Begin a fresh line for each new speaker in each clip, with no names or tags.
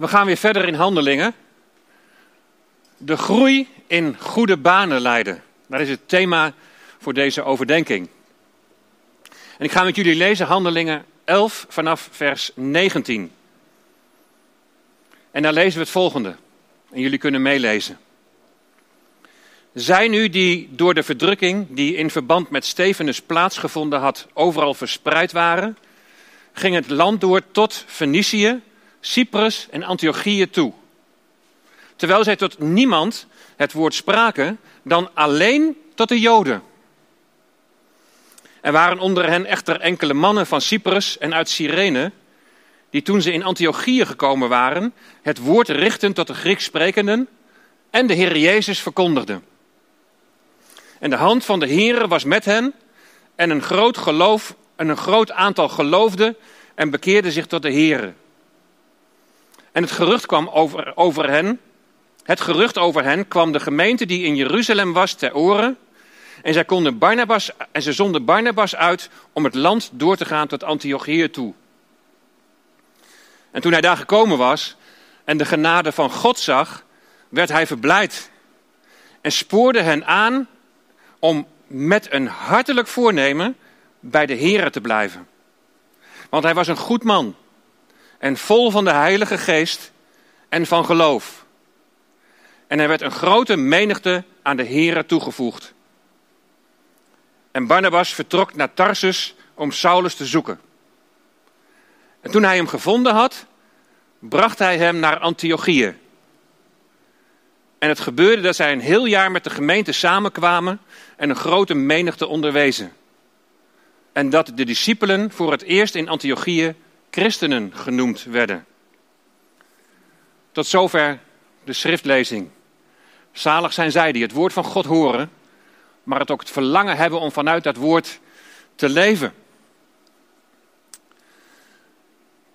We gaan weer verder in handelingen. De groei in goede banen leiden. Dat is het thema voor deze overdenking. En ik ga met jullie lezen Handelingen 11 vanaf vers 19. En daar lezen we het volgende. En jullie kunnen meelezen. Zij nu die door de verdrukking die in verband met Stefanus plaatsgevonden had, overal verspreid waren, gingen het land door tot Fenicië, Cyprus en Antiochië toe. Terwijl zij tot niemand het woord spraken dan alleen tot de Joden. Er waren onder hen echter enkele mannen van Cyprus en uit Cyrene, die toen ze in Antiochië gekomen waren, het woord richten tot de Grieks sprekenden en de Heer Jezus verkondigden. En de hand van de Heer was met hen en een groot geloof en een groot aantal geloofden en bekeerden zich tot de Heer. En het gerucht kwam over, over hen, het gerucht over hen kwam de gemeente die in Jeruzalem was ter oren. En zij konden Barnabas, en ze zonden Barnabas uit om het land door te gaan tot Antiochië toe. En toen hij daar gekomen was en de genade van God zag, werd hij verblijd. En spoorde hen aan om met een hartelijk voornemen bij de Here te blijven. Want hij was een goed man en vol van de Heilige Geest en van geloof. En er werd een grote menigte aan de Here toegevoegd. En Barnabas vertrok naar Tarsus om Saulus te zoeken. En toen hij hem gevonden had, bracht hij hem naar Antiochië. En het gebeurde dat zij een heel jaar met de gemeente samenkwamen en een grote menigte onderwezen. En dat de discipelen voor het eerst in Antiochië christenen genoemd werden. Tot zover de schriftlezing. Zalig zijn zij die het woord van God horen, maar het ook het verlangen hebben om vanuit dat woord te leven.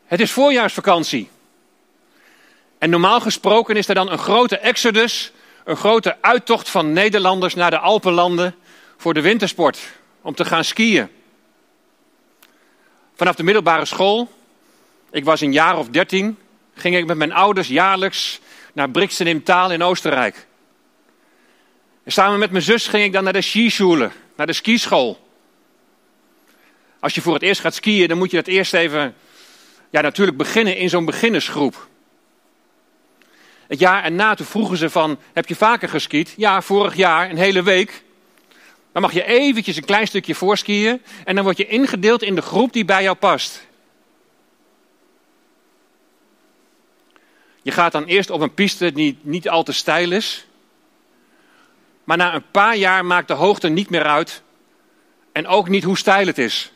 Het is voorjaarsvakantie. En normaal gesproken is er dan een grote exodus, een grote uittocht van Nederlanders naar de Alpenlanden voor de wintersport, om te gaan skiën. Vanaf de middelbare school, ik was een jaar of dertien, ging ik met mijn ouders jaarlijks naar Brixen im Taal in Oostenrijk. En samen met mijn zus ging ik dan naar de skischule, naar de skischool. Als je voor het eerst gaat skiën, dan moet je dat eerst even, ja natuurlijk beginnen in zo'n beginnersgroep. Het jaar erna toen vroegen ze van, heb je vaker geskiet? Ja, vorig jaar, een hele week. Dan mag je eventjes een klein stukje voorskiën en dan word je ingedeeld in de groep die bij jou past. Je gaat dan eerst op een piste die niet al te steil is. Maar na een paar jaar maakt de hoogte niet meer uit en ook niet hoe steil het is.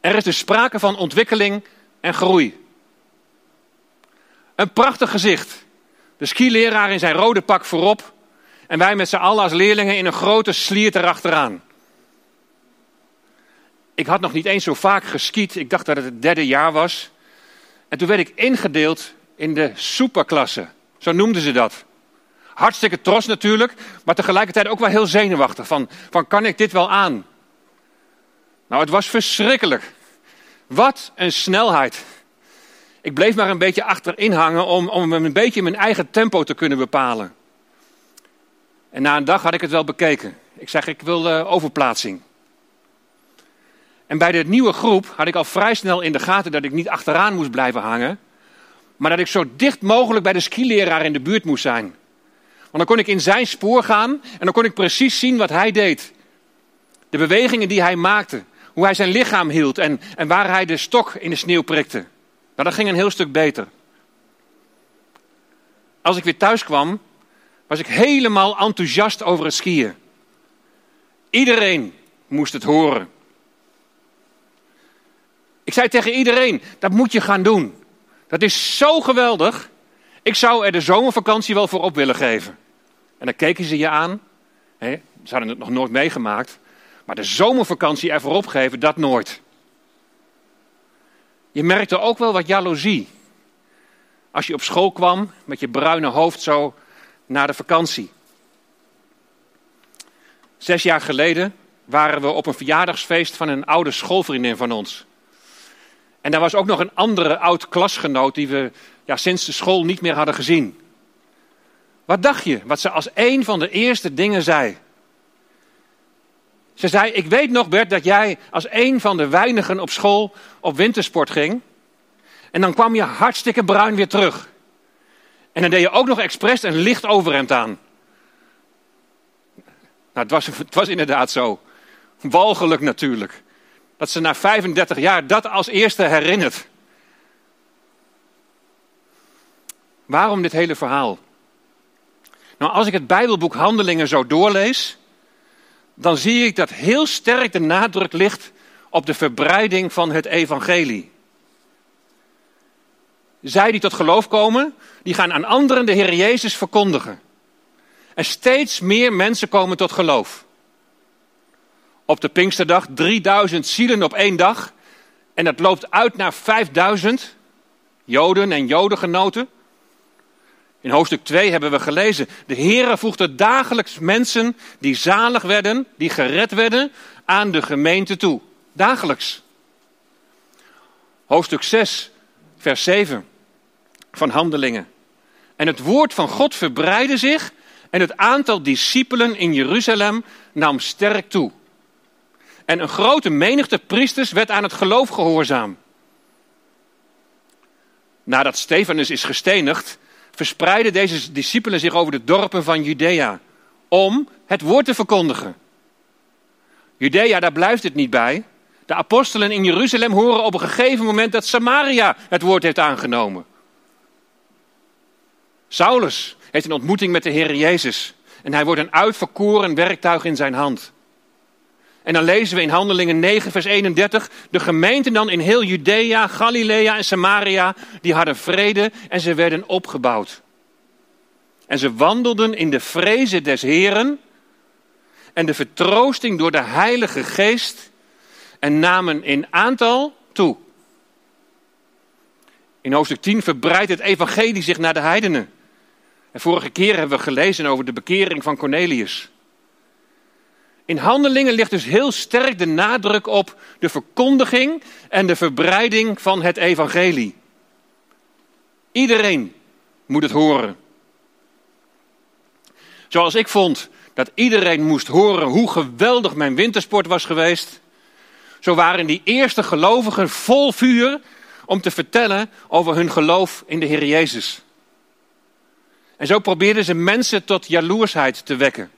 Er is dus sprake van ontwikkeling en groei. Een prachtig gezicht. De skileraar in zijn rode pak voorop en wij met z'n allen als leerlingen in een grote sliert erachteraan. Ik had nog niet eens zo vaak geskiet. Ik dacht dat het het derde jaar was. En toen werd ik ingedeeld in de superklasse. Zo noemden ze dat. Hartstikke trots natuurlijk, maar tegelijkertijd ook wel heel zenuwachtig. Van, van kan ik dit wel aan? Nou, het was verschrikkelijk. Wat een snelheid. Ik bleef maar een beetje achterin hangen om, om een beetje mijn eigen tempo te kunnen bepalen. En na een dag had ik het wel bekeken. Ik zeg, ik wil uh, overplaatsing. En bij de nieuwe groep had ik al vrij snel in de gaten dat ik niet achteraan moest blijven hangen. Maar dat ik zo dicht mogelijk bij de skileraar in de buurt moest zijn. Want dan kon ik in zijn spoor gaan en dan kon ik precies zien wat hij deed. De bewegingen die hij maakte. Hoe hij zijn lichaam hield en, en waar hij de stok in de sneeuw prikte. Nou, dat ging een heel stuk beter. Als ik weer thuis kwam, was ik helemaal enthousiast over het skiën. Iedereen moest het horen. Ik zei tegen iedereen, dat moet je gaan doen. Dat is zo geweldig. Ik zou er de zomervakantie wel voor op willen geven. En dan keken ze je aan. ze hadden het nog nooit meegemaakt. Maar de zomervakantie er voor opgeven, dat nooit. Je merkte ook wel wat jaloezie. Als je op school kwam met je bruine hoofd zo naar de vakantie. Zes jaar geleden waren we op een verjaardagsfeest van een oude schoolvriendin van ons. En daar was ook nog een andere oud klasgenoot die we ja, sinds de school niet meer hadden gezien. Wat dacht je, wat ze als een van de eerste dingen zei? Ze zei, ik weet nog Bert dat jij als een van de weinigen op school op wintersport ging. En dan kwam je hartstikke bruin weer terug. En dan deed je ook nog expres een licht overhemd aan. Nou, het was, het was inderdaad zo. Walgelijk natuurlijk. Dat ze na 35 jaar dat als eerste herinnert. Waarom dit hele verhaal? Nou, als ik het Bijbelboek Handelingen zo doorlees, dan zie ik dat heel sterk de nadruk ligt op de verbreiding van het evangelie. Zij die tot geloof komen, die gaan aan anderen de Heer Jezus verkondigen. En steeds meer mensen komen tot geloof. Op de Pinksterdag 3000 zielen op één dag. En dat loopt uit naar 5000 Joden en Jodengenoten. In hoofdstuk 2 hebben we gelezen: De Heere voegde dagelijks mensen die zalig werden, die gered werden, aan de gemeente toe. Dagelijks. Hoofdstuk 6, vers 7 van Handelingen. En het woord van God verbreidde zich en het aantal discipelen in Jeruzalem nam sterk toe. En een grote menigte priesters werd aan het geloof gehoorzaam. Nadat Stefanus is gestenigd, verspreidden deze discipelen zich over de dorpen van Judea om het woord te verkondigen. Judea, daar blijft het niet bij. De apostelen in Jeruzalem horen op een gegeven moment dat Samaria het woord heeft aangenomen. Saulus heeft een ontmoeting met de Heer Jezus en hij wordt een uitverkoren werktuig in zijn hand. En dan lezen we in Handelingen 9, vers 31, de gemeenten dan in heel Judea, Galilea en Samaria, die hadden vrede en ze werden opgebouwd. En ze wandelden in de vrezen des Heren en de vertroosting door de Heilige Geest en namen in aantal toe. In hoofdstuk 10 verbreidt het evangelie zich naar de heidenen. En vorige keer hebben we gelezen over de bekering van Cornelius. In handelingen ligt dus heel sterk de nadruk op de verkondiging en de verbreiding van het evangelie. Iedereen moet het horen. Zoals ik vond dat iedereen moest horen hoe geweldig mijn wintersport was geweest, zo waren die eerste gelovigen vol vuur om te vertellen over hun geloof in de Heer Jezus. En zo probeerden ze mensen tot jaloersheid te wekken.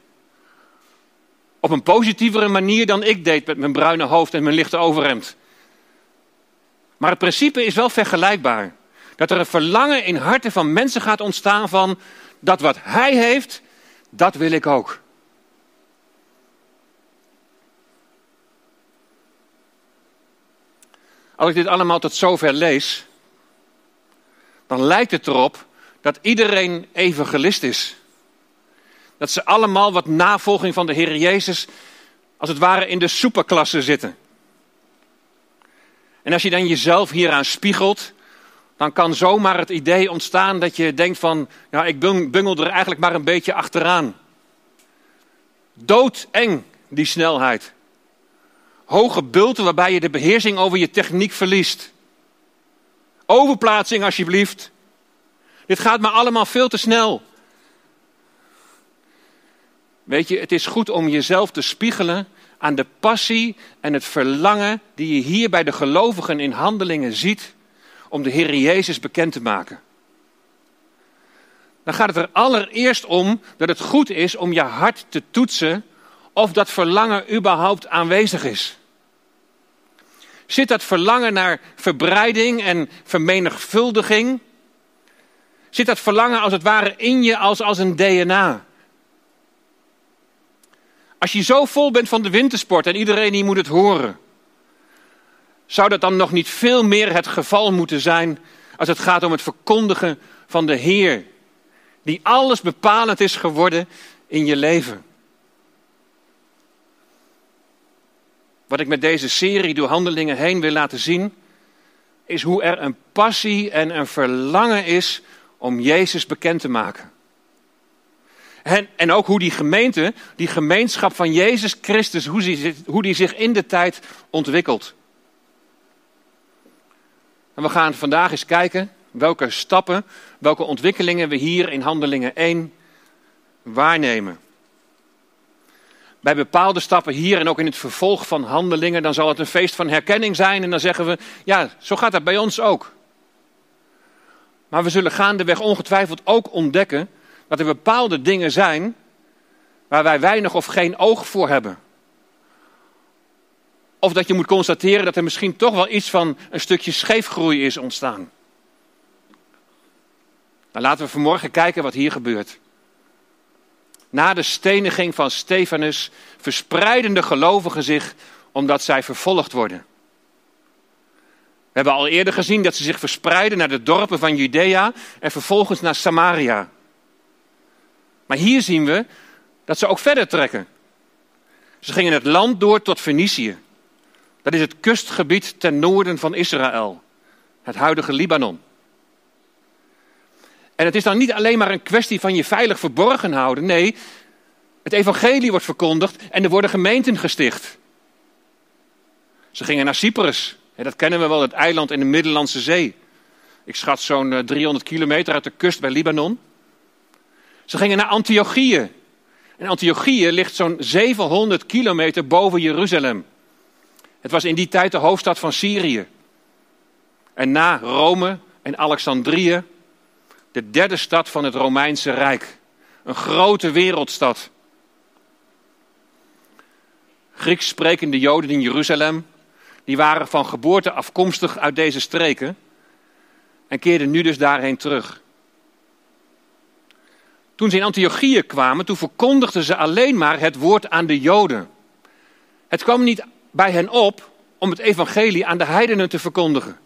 Op een positievere manier dan ik deed met mijn bruine hoofd en mijn lichte overhemd. Maar het principe is wel vergelijkbaar. Dat er een verlangen in harten van mensen gaat ontstaan van dat wat hij heeft, dat wil ik ook. Als ik dit allemaal tot zover lees, dan lijkt het erop dat iedereen evangelist is. Dat ze allemaal wat navolging van de Heer Jezus, als het ware, in de superklasse zitten. En als je dan jezelf hieraan spiegelt, dan kan zomaar het idee ontstaan dat je denkt van, ja, ik bungel er eigenlijk maar een beetje achteraan. Doodeng, die snelheid. Hoge bulten waarbij je de beheersing over je techniek verliest. Overplaatsing alsjeblieft. Dit gaat maar allemaal veel te snel. Weet je, het is goed om jezelf te spiegelen aan de passie en het verlangen die je hier bij de gelovigen in handelingen ziet om de Heer Jezus bekend te maken. Dan gaat het er allereerst om dat het goed is om je hart te toetsen of dat verlangen überhaupt aanwezig is. Zit dat verlangen naar verbreiding en vermenigvuldiging? Zit dat verlangen als het ware in je als, als een DNA? Als je zo vol bent van de wintersport en iedereen hier moet het horen, zou dat dan nog niet veel meer het geval moeten zijn als het gaat om het verkondigen van de Heer, die alles bepalend is geworden in je leven? Wat ik met deze serie door handelingen heen wil laten zien, is hoe er een passie en een verlangen is om Jezus bekend te maken. En, en ook hoe die gemeente, die gemeenschap van Jezus Christus, hoe die, hoe die zich in de tijd ontwikkelt. En we gaan vandaag eens kijken welke stappen, welke ontwikkelingen we hier in Handelingen 1 waarnemen. Bij bepaalde stappen hier en ook in het vervolg van handelingen, dan zal het een feest van herkenning zijn. En dan zeggen we, ja, zo gaat dat bij ons ook. Maar we zullen gaandeweg ongetwijfeld ook ontdekken dat er bepaalde dingen zijn waar wij weinig of geen oog voor hebben. Of dat je moet constateren dat er misschien toch wel iets van een stukje scheefgroei is ontstaan. Dan laten we vanmorgen kijken wat hier gebeurt. Na de steniging van Stefanus verspreiden de gelovigen zich omdat zij vervolgd worden. We hebben al eerder gezien dat ze zich verspreiden naar de dorpen van Judea en vervolgens naar Samaria. Maar hier zien we dat ze ook verder trekken. Ze gingen het land door tot Fenicië. Dat is het kustgebied ten noorden van Israël, het huidige Libanon. En het is dan niet alleen maar een kwestie van je veilig verborgen houden. Nee, het evangelie wordt verkondigd en er worden gemeenten gesticht. Ze gingen naar Cyprus. Dat kennen we wel, het eiland in de Middellandse Zee. Ik schat zo'n 300 eh, kilometer uit de kust bij Libanon. Ze gingen naar Antiochië. En Antiochië ligt zo'n 700 kilometer boven Jeruzalem. Het was in die tijd de hoofdstad van Syrië. En na Rome en Alexandrië de derde stad van het Romeinse Rijk. Een grote wereldstad. Grieks sprekende Joden in Jeruzalem, die waren van geboorte afkomstig uit deze streken en keerden nu dus daarheen terug. Toen ze in Antiochië kwamen, toen verkondigden ze alleen maar het woord aan de Joden. Het kwam niet bij hen op om het evangelie aan de heidenen te verkondigen.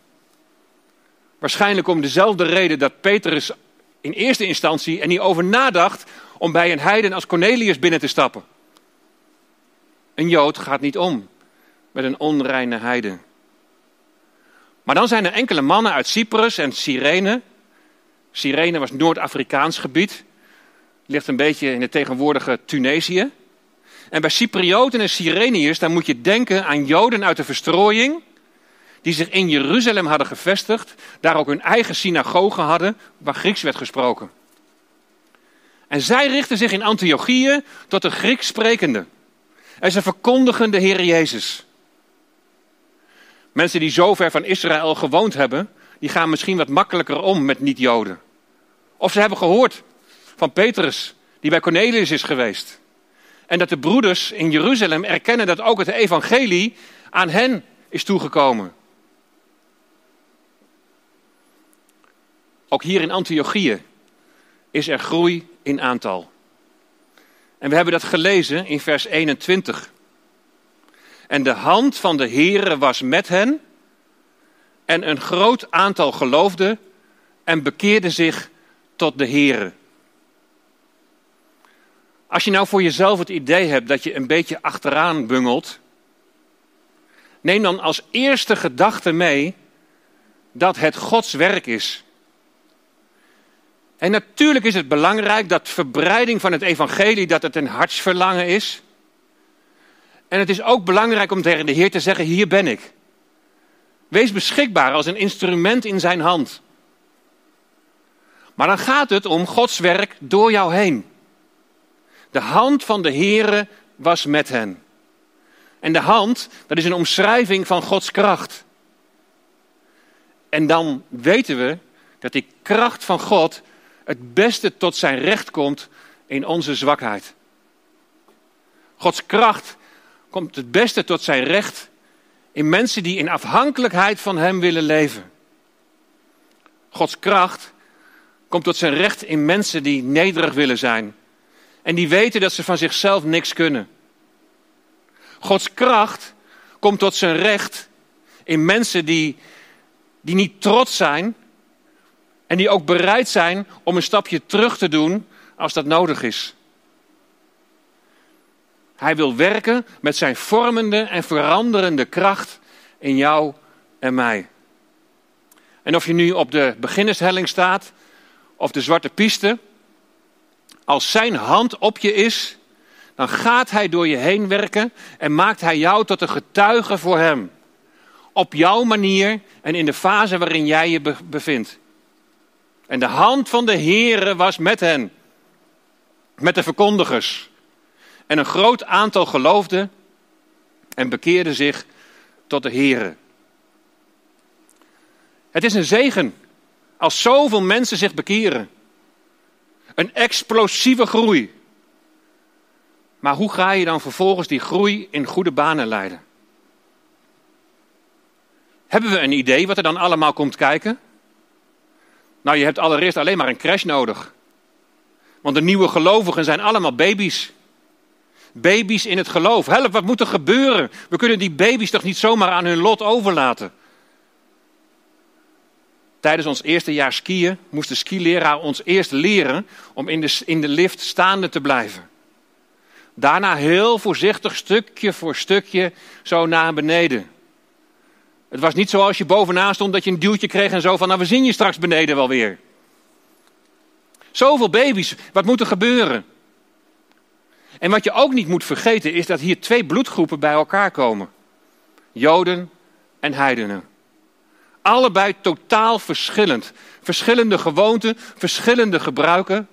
Waarschijnlijk om dezelfde reden dat Petrus in eerste instantie er niet over nadacht om bij een heiden als Cornelius binnen te stappen. Een Jood gaat niet om met een onreine heiden. Maar dan zijn er enkele mannen uit Cyprus en Cyrene. Cyrene was Noord-Afrikaans gebied. Ligt een beetje in het tegenwoordige Tunesië. En bij Cyprioten en Cyreniërs, dan moet je denken aan Joden uit de verstrooiing die zich in Jeruzalem hadden gevestigd, daar ook hun eigen synagoge hadden, waar Grieks werd gesproken. En zij richten zich in Antiochië tot de Grieks sprekende. En ze verkondigen de Heer Jezus. Mensen die zo ver van Israël gewoond hebben, die gaan misschien wat makkelijker om met niet-Joden. Of ze hebben gehoord van Petrus, die bij Cornelius is geweest. En dat de broeders in Jeruzalem erkennen dat ook het evangelie aan hen is toegekomen. Ook hier in Antiochië is er groei in aantal. En we hebben dat gelezen in vers 21. En de hand van de Heere was met hen. En een groot aantal geloofde en bekeerde zich tot de Heere. Als je nou voor jezelf het idee hebt dat je een beetje achteraan bungelt, neem dan als eerste gedachte mee dat het Gods werk is. En natuurlijk is het belangrijk dat verbreiding van het evangelie, dat het een hartsverlangen is. En het is ook belangrijk om tegen de Heer te zeggen, hier ben ik. Wees beschikbaar als een instrument in zijn hand. Maar dan gaat het om Gods werk door jou heen. De hand van de Heere was met hen. En de hand, dat is een omschrijving van Gods kracht. En dan weten we dat die kracht van God het beste tot zijn recht komt in onze zwakheid. Gods kracht komt het beste tot zijn recht in mensen die in afhankelijkheid van Hem willen leven. Gods kracht komt tot zijn recht in mensen die nederig willen zijn en die weten dat ze van zichzelf niks kunnen. Gods kracht komt tot zijn recht in mensen die, die niet trots zijn, en die ook bereid zijn om een stapje terug te doen als dat nodig is. Hij wil werken met zijn vormende en veranderende kracht in jou en mij. En of je nu op de beginnershelling staat of de zwarte piste, als zijn hand op je is, dan gaat hij door je heen werken en maakt hij jou tot een getuige voor hem. op jouw manier en in de fase waarin jij je bevindt. En de hand van de Heere was met hen, met de verkondigers. En een groot aantal geloofden en bekeerden zich tot de Heere. Het is een zegen als zoveel mensen zich bekeren. Een explosieve groei. Maar hoe ga je dan vervolgens die groei in goede banen leiden? Hebben we een idee wat er dan allemaal komt kijken? Nou, je hebt allereerst alleen maar een crash nodig. Want de nieuwe gelovigen zijn allemaal baby's. Baby's in het geloof. Help, wat moet er gebeuren? We kunnen die baby's toch niet zomaar aan hun lot overlaten? Tijdens ons eerste jaar skiën moest de skileraar ons eerst leren om in de, in de lift staande te blijven. Daarna heel voorzichtig, stukje voor stukje, zo naar beneden. Het was niet zoals je bovenaan stond dat je een duwtje kreeg en zo van, nou we zien je straks beneden wel weer. Zoveel baby's, wat moet er gebeuren? En wat je ook niet moet vergeten is dat hier twee bloedgroepen bij elkaar komen. Joden en heidenen. Allebei totaal verschillend. Verschillende gewoonten, verschillende gebruiken.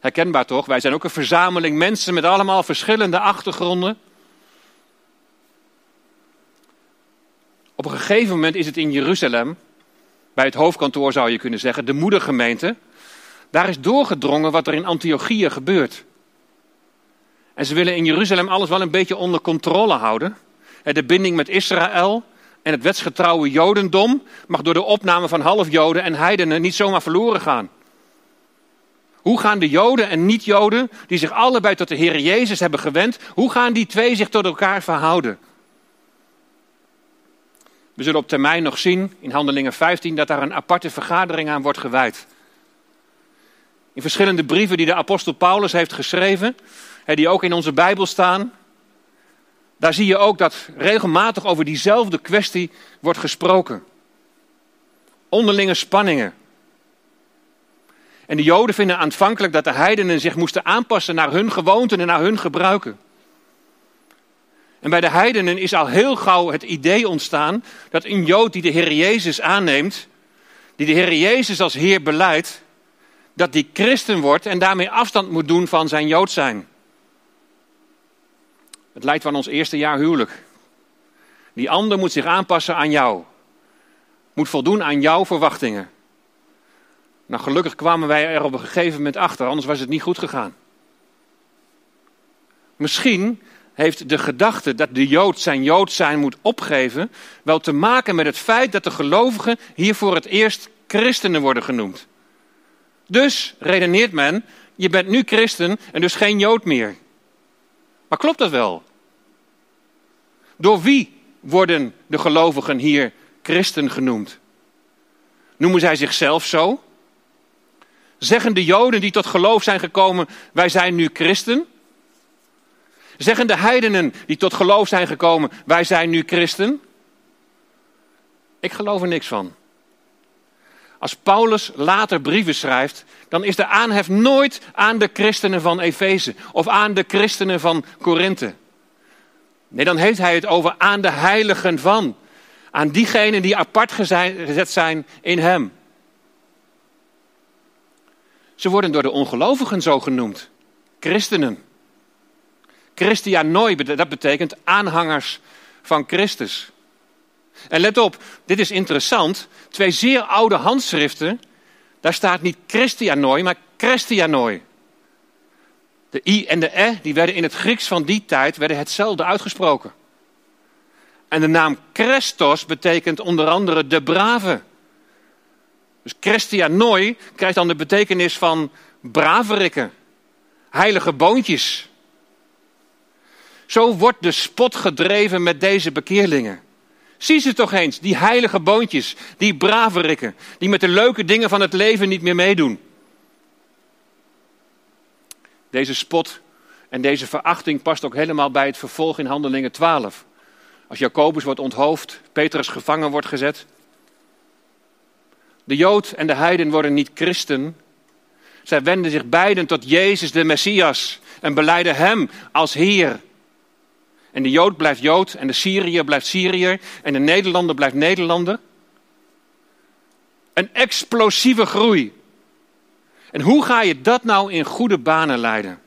Herkenbaar toch? Wij zijn ook een verzameling mensen met allemaal verschillende achtergronden. Op een gegeven moment is het in Jeruzalem, bij het hoofdkantoor zou je kunnen zeggen, de moedergemeente. Daar is doorgedrongen wat er in Antiochië gebeurt. En ze willen in Jeruzalem alles wel een beetje onder controle houden. De binding met Israël en het wetsgetrouwe Jodendom mag door de opname van half-Joden en heidenen niet zomaar verloren gaan. Hoe gaan de Joden en niet-Joden, die zich allebei tot de Heer Jezus hebben gewend, hoe gaan die twee zich tot elkaar verhouden? We zullen op termijn nog zien, in Handelingen 15, dat daar een aparte vergadering aan wordt gewijd. In verschillende brieven die de apostel Paulus heeft geschreven, die ook in onze Bijbel staan, daar zie je ook dat regelmatig over diezelfde kwestie wordt gesproken. Onderlinge spanningen. En de Joden vinden aanvankelijk dat de heidenen zich moesten aanpassen naar hun gewoonten en naar hun gebruiken. En bij de heidenen is al heel gauw het idee ontstaan dat een Jood die de Heer Jezus aanneemt, die de Heer Jezus als Heer beleidt, dat die christen wordt en daarmee afstand moet doen van zijn Jood zijn. Het lijkt van ons eerste jaar huwelijk. Die ander moet zich aanpassen aan jou. Moet voldoen aan jouw verwachtingen. Nou, gelukkig kwamen wij er op een gegeven moment achter, anders was het niet goed gegaan. Misschien heeft de gedachte dat de Jood zijn Jood zijn moet opgeven, wel te maken met het feit dat de gelovigen hier voor het eerst christenen worden genoemd. Dus redeneert men, je bent nu christen en dus geen Jood meer. Maar klopt dat wel? Door wie worden de gelovigen hier christen genoemd? Noemen zij zichzelf zo? Zeggen de Joden die tot geloof zijn gekomen, wij zijn nu christen? Zeggen de heidenen die tot geloof zijn gekomen, wij zijn nu christen? Ik geloof er niks van. Als Paulus later brieven schrijft, dan is de aanhef nooit aan de christenen van Efeze of aan de christenen van Korinthe. Nee, dan heeft hij het over aan de heiligen van. Aan diegenen die apart gezet zijn in hem. Ze worden door de ongelovigen zo genoemd. Christenen. Christianoi, dat betekent aanhangers van Christus. En let op, dit is interessant. Twee zeer oude handschriften, daar staat niet Christianoi, maar Christianoi. De i en de e, die werden in het Grieks van die tijd werden hetzelfde uitgesproken. En de naam Christos betekent onder andere de brave. Dus Christianoi krijgt dan de betekenis van braverikken, heilige boontjes. Zo wordt de spot gedreven met deze bekeerlingen. Zie ze toch eens, die heilige boontjes, die braverikken, die met de leuke dingen van het leven niet meer meedoen. Deze spot en deze verachting past ook helemaal bij het vervolg in Handelingen 12. Als Jacobus wordt onthoofd, Petrus gevangen wordt gezet. De Jood en de Heiden worden niet christen. Zij wenden zich beiden tot Jezus de Messias en beleiden Hem als Heer. En de Jood blijft Jood en de Syriër blijft Syriër en de Nederlander blijft Nederlander. Een explosieve groei. En hoe ga je dat nou in goede banen leiden?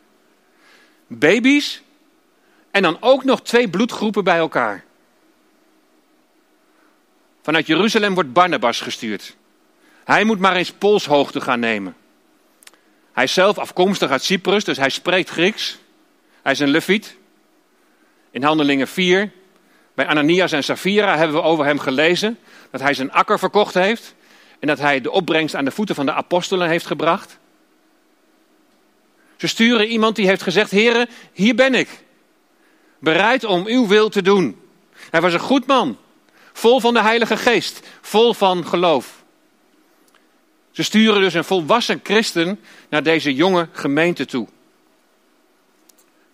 Baby's en dan ook nog twee bloedgroepen bij elkaar. Vanuit Jeruzalem wordt Barnabas gestuurd. Hij moet maar eens polshoogte gaan nemen. Hij is zelf afkomstig uit Cyprus, dus hij spreekt Grieks. Hij is een Leviet. In Handelingen 4, bij Ananias en Safira hebben we over hem gelezen dat hij zijn akker verkocht heeft en dat hij de opbrengst aan de voeten van de apostelen heeft gebracht. Ze sturen iemand die heeft gezegd: Heren, hier ben ik. Bereid om uw wil te doen. Hij was een goed man, vol van de Heilige Geest, vol van geloof. Ze sturen dus een volwassen christen naar deze jonge gemeente toe.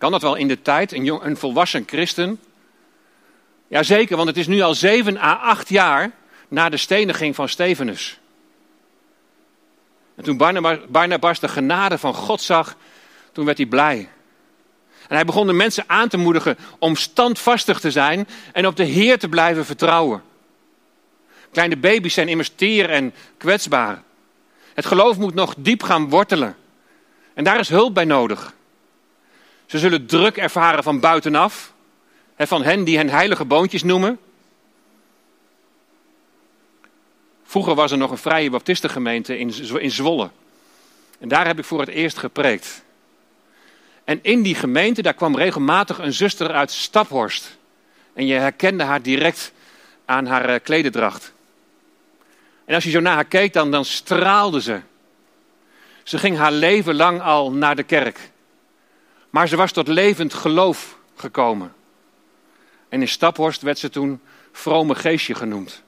Kan dat wel in de tijd, een, jong, een volwassen christen? Jazeker, want het is nu al zeven à acht jaar na de steniging van Stevenus. En toen Barnabas de genade van God zag, toen werd hij blij. En hij begon de mensen aan te moedigen om standvastig te zijn en op de Heer te blijven vertrouwen. Kleine baby's zijn immers teer en kwetsbaar. Het geloof moet nog diep gaan wortelen. En daar is hulp bij nodig. Ze zullen druk ervaren van buitenaf, van hen die hen heilige boontjes noemen. Vroeger was er nog een vrije baptistengemeente in Zwolle. En daar heb ik voor het eerst gepreekt. En in die gemeente, daar kwam regelmatig een zuster uit Staphorst. En je herkende haar direct aan haar eh, klededracht. En als je zo naar haar keek, dan, dan straalde ze. Ze ging haar leven lang al naar de kerk. Maar ze was tot levend geloof gekomen. En in Staphorst werd ze toen vrome geestje genoemd.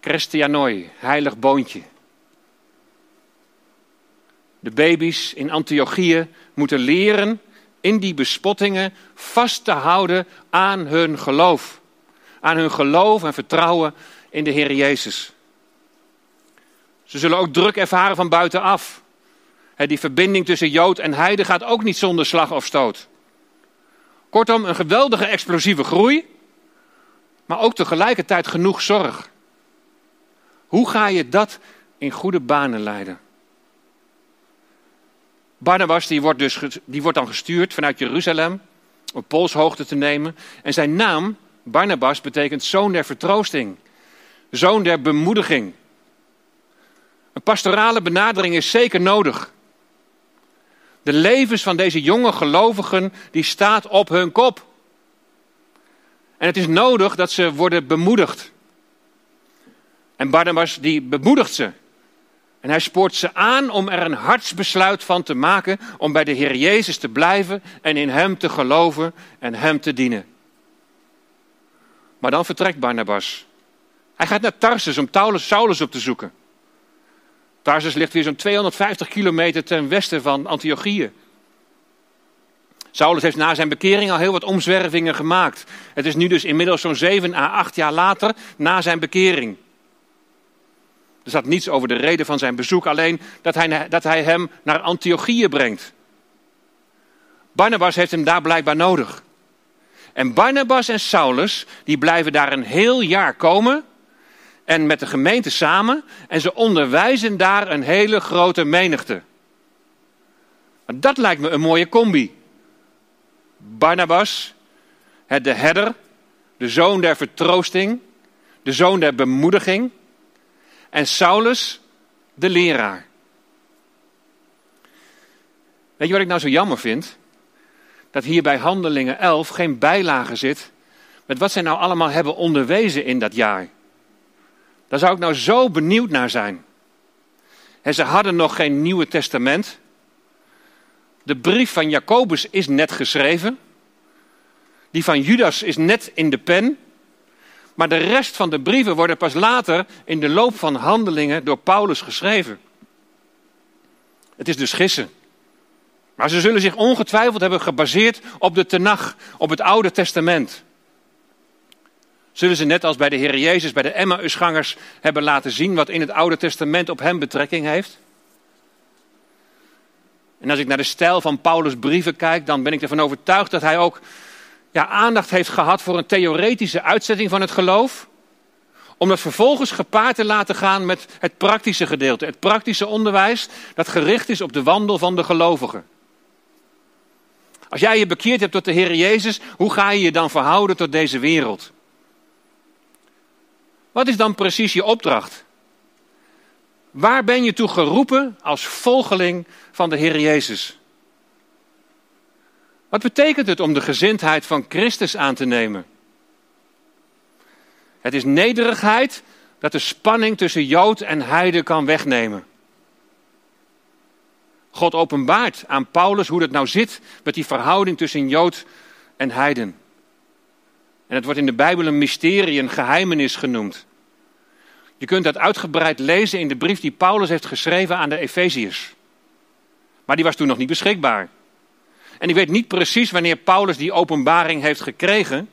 Christianoi, heilig boontje. De baby's in Antiochië moeten leren in die bespottingen vast te houden aan hun geloof. Aan hun geloof en vertrouwen in de Heer Jezus. Ze zullen ook druk ervaren van buitenaf. Die verbinding tussen Jood en Heide gaat ook niet zonder slag of stoot. Kortom, een geweldige explosieve groei, maar ook tegelijkertijd genoeg zorg. Hoe ga je dat in goede banen leiden? Barnabas die wordt, dus, die wordt dan gestuurd vanuit Jeruzalem op polshoogte te nemen. En zijn naam, Barnabas, betekent zoon der vertroosting. Zoon der bemoediging. Een pastorale benadering is zeker nodig. De levens van deze jonge gelovigen, die staat op hun kop. En het is nodig dat ze worden bemoedigd. En Barnabas die bemoedigt ze. En hij spoort ze aan om er een hartsbesluit van te maken om bij de Heer Jezus te blijven en in Hem te geloven en Hem te dienen. Maar dan vertrekt Barnabas. Hij gaat naar Tarsus om Saulus op te zoeken. Tarsus ligt weer zo'n 250 kilometer ten westen van Antiochië. Saulus heeft na zijn bekering al heel wat omzwervingen gemaakt. Het is nu dus inmiddels zo'n 7 à 8 jaar later na zijn bekering. Er staat niets over de reden van zijn bezoek, alleen dat hij, dat hij hem naar Antiochië brengt. Barnabas heeft hem daar blijkbaar nodig. En Barnabas en Saulus, die blijven daar een heel jaar komen. En met de gemeente samen. En ze onderwijzen daar een hele grote menigte. Dat lijkt me een mooie combi. Barnabas, de herder, de zoon der vertroosting, de zoon der bemoediging en Saulus de leraar. Weet je wat ik nou zo jammer vind? Dat hier bij Handelingen 11 geen bijlage zit met wat zij nou allemaal hebben onderwezen in dat jaar. Daar zou ik nou zo benieuwd naar zijn. En ze hadden nog geen Nieuwe Testament. De brief van Jacobus is net geschreven. Die van Judas is net in de pen. Maar de rest van de brieven worden pas later in de loop van handelingen door Paulus geschreven. Het is dus gissen. Maar ze zullen zich ongetwijfeld hebben gebaseerd op de Tenach, op het Oude Testament. Zullen ze net als bij de Heer Jezus, bij de Emmausgangers, hebben laten zien wat in het Oude Testament op hem betrekking heeft? En als ik naar de stijl van Paulus' brieven kijk, dan ben ik ervan overtuigd dat hij ook ja, aandacht heeft gehad voor een theoretische uitzetting van het geloof, om dat vervolgens gepaard te laten gaan met het praktische gedeelte, het praktische onderwijs dat gericht is op de wandel van de gelovigen. Als jij je bekeerd hebt tot de Heer Jezus, hoe ga je je dan verhouden tot deze wereld? Wat is dan precies je opdracht? Waar ben je toe geroepen als volgeling van de Heer Jezus? Wat betekent het om de gezindheid van Christus aan te nemen? Het is nederigheid dat de spanning tussen Jood en Heide kan wegnemen. God openbaart aan Paulus hoe het nou zit met die verhouding tussen Jood en Heiden. En het wordt in de Bijbel een mysterie, een geheimenis genoemd. Je kunt dat uitgebreid lezen in de brief die Paulus heeft geschreven aan de Efeziërs. Maar die was toen nog niet beschikbaar. En ik weet niet precies wanneer Paulus die openbaring heeft gekregen.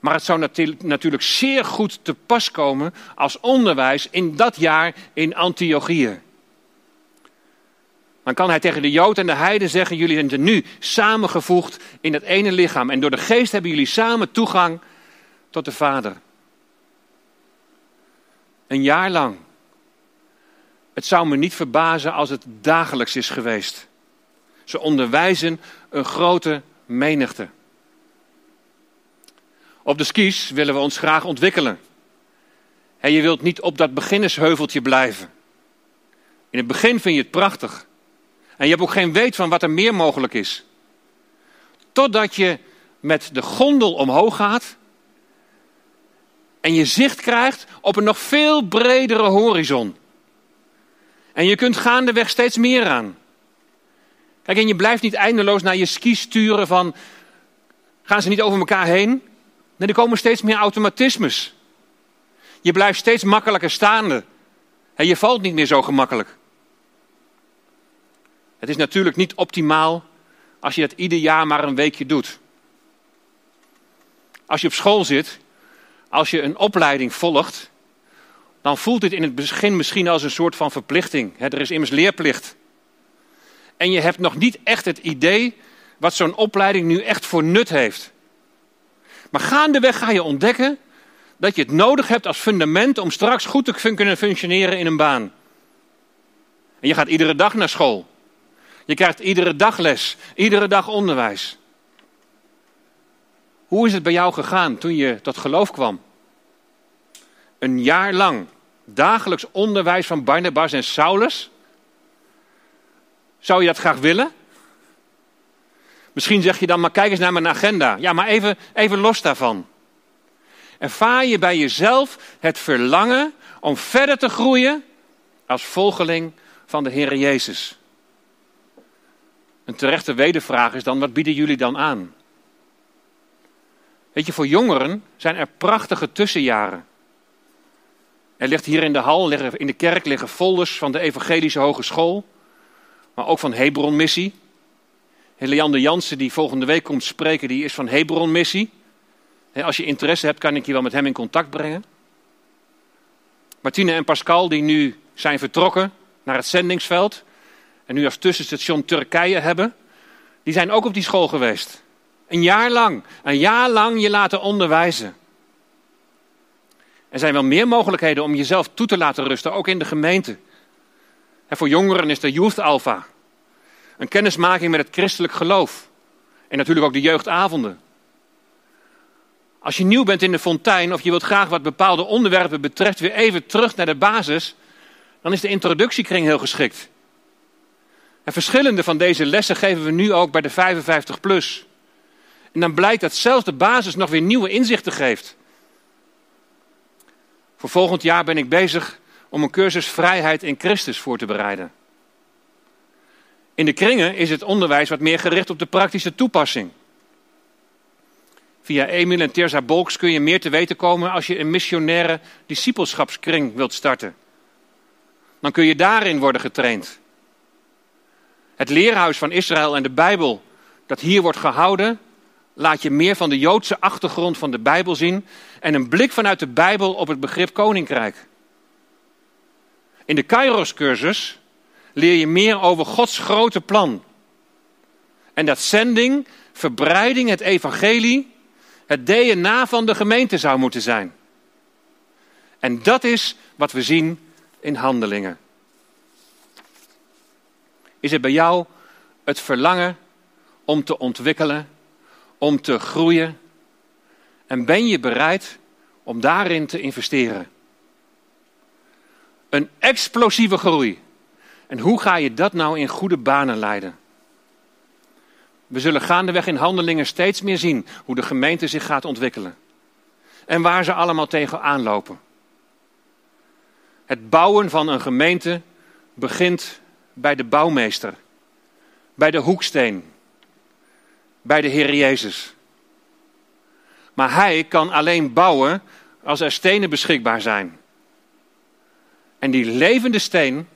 Maar het zou natuurlijk zeer goed te pas komen als onderwijs in dat jaar in Antiochië. Dan kan hij tegen de Jood en de Heiden zeggen: Jullie zijn nu samengevoegd in het ene lichaam. En door de geest hebben jullie samen toegang tot de Vader. Een jaar lang. Het zou me niet verbazen als het dagelijks is geweest. Ze onderwijzen een grote menigte. Op de skis willen we ons graag ontwikkelen. En je wilt niet op dat beginnersheuveltje blijven. In het begin vind je het prachtig. En je hebt ook geen weet van wat er meer mogelijk is. Totdat je met de gondel omhoog gaat en je zicht krijgt op een nog veel bredere horizon. En je kunt gaandeweg steeds meer aan. Kijk, en je blijft niet eindeloos naar je ski sturen van, gaan ze niet over elkaar heen? Nee, er komen steeds meer automatismes. Je blijft steeds makkelijker staande. En je valt niet meer zo gemakkelijk. Het is natuurlijk niet optimaal als je dat ieder jaar maar een weekje doet. Als je op school zit, als je een opleiding volgt, dan voelt dit in het begin misschien als een soort van verplichting. Er is immers leerplicht. En je hebt nog niet echt het idee wat zo'n opleiding nu echt voor nut heeft. Maar gaandeweg ga je ontdekken dat je het nodig hebt als fundament om straks goed te kunnen functioneren in een baan. En je gaat iedere dag naar school. Je krijgt iedere dag les, iedere dag onderwijs. Hoe is het bij jou gegaan toen je tot geloof kwam? Een jaar lang dagelijks onderwijs van Barnabas en Saulus? Zou je dat graag willen? Misschien zeg je dan, maar kijk eens naar mijn agenda. Ja, maar even, even los daarvan. Ervaar je bij jezelf het verlangen om verder te groeien als volgeling van de Heer Jezus? Een terechte wedervraag is dan, wat bieden jullie dan aan? Weet je, voor jongeren zijn er prachtige tussenjaren. Er ligt hier in de hal, in de kerk liggen folders van de Evangelische Hogeschool, maar ook van Hebron Missie. Jansen, die volgende week komt spreken, die is van Hebron Missie. Als je interesse hebt, kan ik je wel met hem in contact brengen. Martine en Pascal, die nu zijn vertrokken naar het zendingsveld en nu als tussenstation Turkije hebben, die zijn ook op die school geweest. Een jaar lang, een jaar lang je laten onderwijzen. Er zijn wel meer mogelijkheden om jezelf toe te laten rusten, ook in de gemeente. En voor jongeren is de Youth Alpha. Een kennismaking met het christelijk geloof. En natuurlijk ook de jeugdavonden. Als je nieuw bent in de fontein of je wilt graag wat bepaalde onderwerpen betreft weer even terug naar de basis, dan is de introductiekring heel geschikt. En verschillende van deze lessen geven we nu ook bij de 55 plus. En dan blijkt dat zelfs de basis nog weer nieuwe inzichten geeft. Voor volgend jaar ben ik bezig om een cursus Vrijheid in Christus voor te bereiden. In de kringen is het onderwijs wat meer gericht op de praktische toepassing. Via Emil en Terza Bolks kun je meer te weten komen als je een missionaire discipelschapskring wilt starten. Dan kun je daarin worden getraind. Het leerhuis van Israël en de Bijbel dat hier wordt gehouden, laat je meer van de Joodse achtergrond van de Bijbel zien en een blik vanuit de Bijbel op het begrip koninkrijk. In de Kairos-cursus leer je meer over Gods grote plan. En dat zending verbreiding, het evangelie, het DNA van de gemeente zou moeten zijn. En dat is wat we zien in handelingen. Is het bij jou het verlangen om te ontwikkelen, om te groeien? En ben je bereid om daarin te investeren? Een explosieve groei. En hoe ga je dat nou in goede banen leiden? We zullen gaandeweg in handelingen steeds meer zien hoe de gemeente zich gaat ontwikkelen. En waar ze allemaal tegen aanlopen. Het bouwen van een gemeente begint bij de bouwmeester, bij de hoeksteen, bij de Heer Jezus. Maar hij kan alleen bouwen als er stenen beschikbaar zijn. En die levende steen,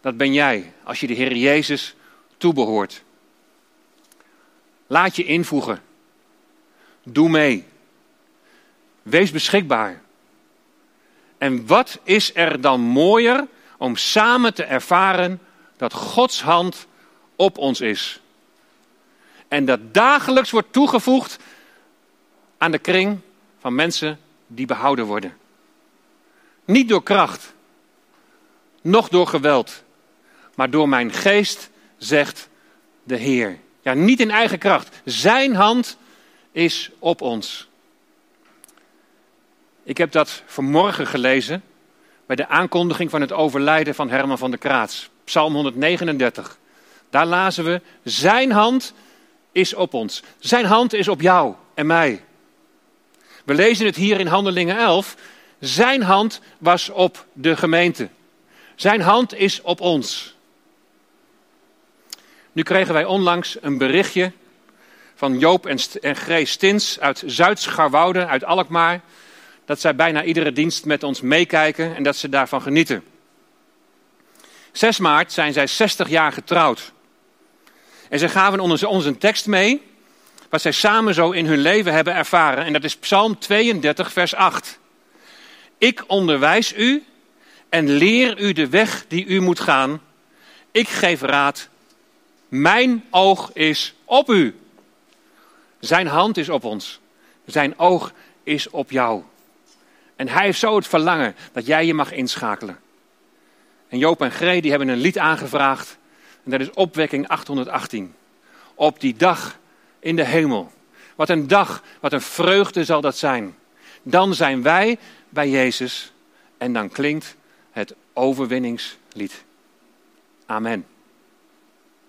dat ben jij als je de Heer Jezus toebehoort. Laat je invoegen. Doe mee. Wees beschikbaar. En wat is er dan mooier om samen te ervaren dat Gods hand op ons is. En dat dagelijks wordt toegevoegd aan de kring van mensen die behouden worden. Niet door kracht, noch door geweld, maar door mijn geest, zegt de Heer. Ja, niet in eigen kracht. Zijn hand is op ons. Ik heb dat vanmorgen gelezen bij de aankondiging van het overlijden van Herman van der Kraats. Psalm 139. Daar lazen we, zijn hand is op ons. Zijn hand is op jou en mij. We lezen het hier in Handelingen 11. Zijn hand was op de gemeente. Zijn hand is op ons. Nu kregen wij onlangs een berichtje van Joop en Stins uit Zuid-Scharwoude, uit Alkmaar dat zij bijna iedere dienst met ons meekijken en dat ze daarvan genieten. 6 maart zijn zij 60 jaar getrouwd. En ze gaven ons, een tekst mee, wat zij samen zo in hun leven hebben ervaren. En dat is Psalm 32, vers 8. Ik onderwijs u en leer u de weg die u moet gaan. Ik geef raad. Mijn oog is op u. Zijn hand is op ons. Zijn oog is op jou. En hij heeft zo het verlangen dat jij je mag inschakelen. En Joop en Gree die hebben een lied aangevraagd. En dat is opwekking 818. Op die dag in de hemel. Wat een dag, wat een vreugde zal dat zijn. Dan zijn wij bij Jezus en dan klinkt het overwinningslied. Amen.